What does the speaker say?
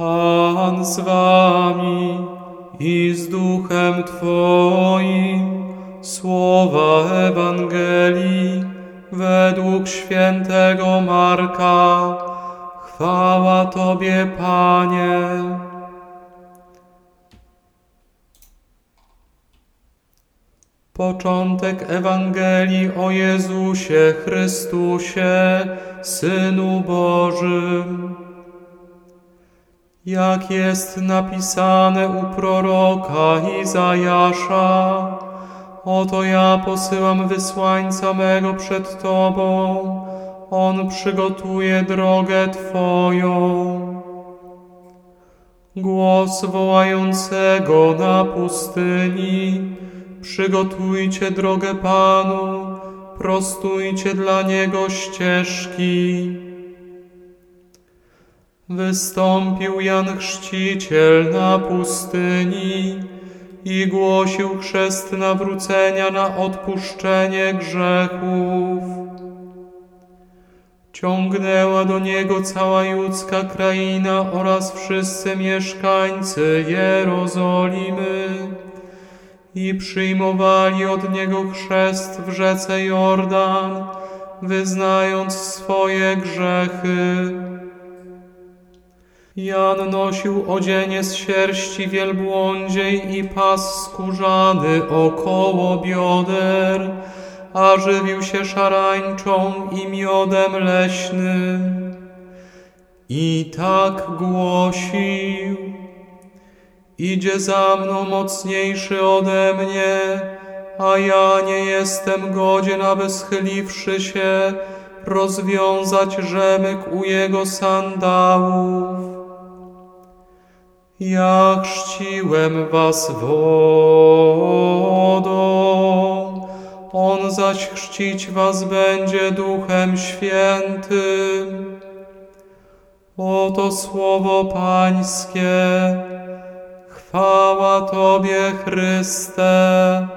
Pan z wami i z duchem Twoim. Słowa Ewangelii według świętego Marka. Chwała Tobie, Panie. Początek Ewangelii o Jezusie Chrystusie, Synu Bożym. Jak jest napisane u proroka Izajasza, oto ja posyłam wysłańca mego przed Tobą, On przygotuje drogę Twoją. Głos wołającego na pustyni, przygotujcie drogę Panu, prostujcie dla Niego ścieżki. Wystąpił Jan Chrzciciel na pustyni i głosił chrzest nawrócenia na odpuszczenie grzechów. Ciągnęła do niego cała judzka kraina oraz wszyscy mieszkańcy Jerozolimy i przyjmowali od niego chrzest w rzece Jordan, wyznając swoje grzechy. Jan nosił odzienie z sierści wielbłądziej i pas skórzany około bioder, a żywił się szarańczą i miodem leśnym. I tak głosił, idzie za mną mocniejszy ode mnie, a ja nie jestem godzien, aby schyliwszy się, rozwiązać rzemyk u jego sandałów. Ja chrzciłem was wodą, On zaś chrzcić was będzie Duchem Świętym. Oto słowo Pańskie. Chwała Tobie, Chryste.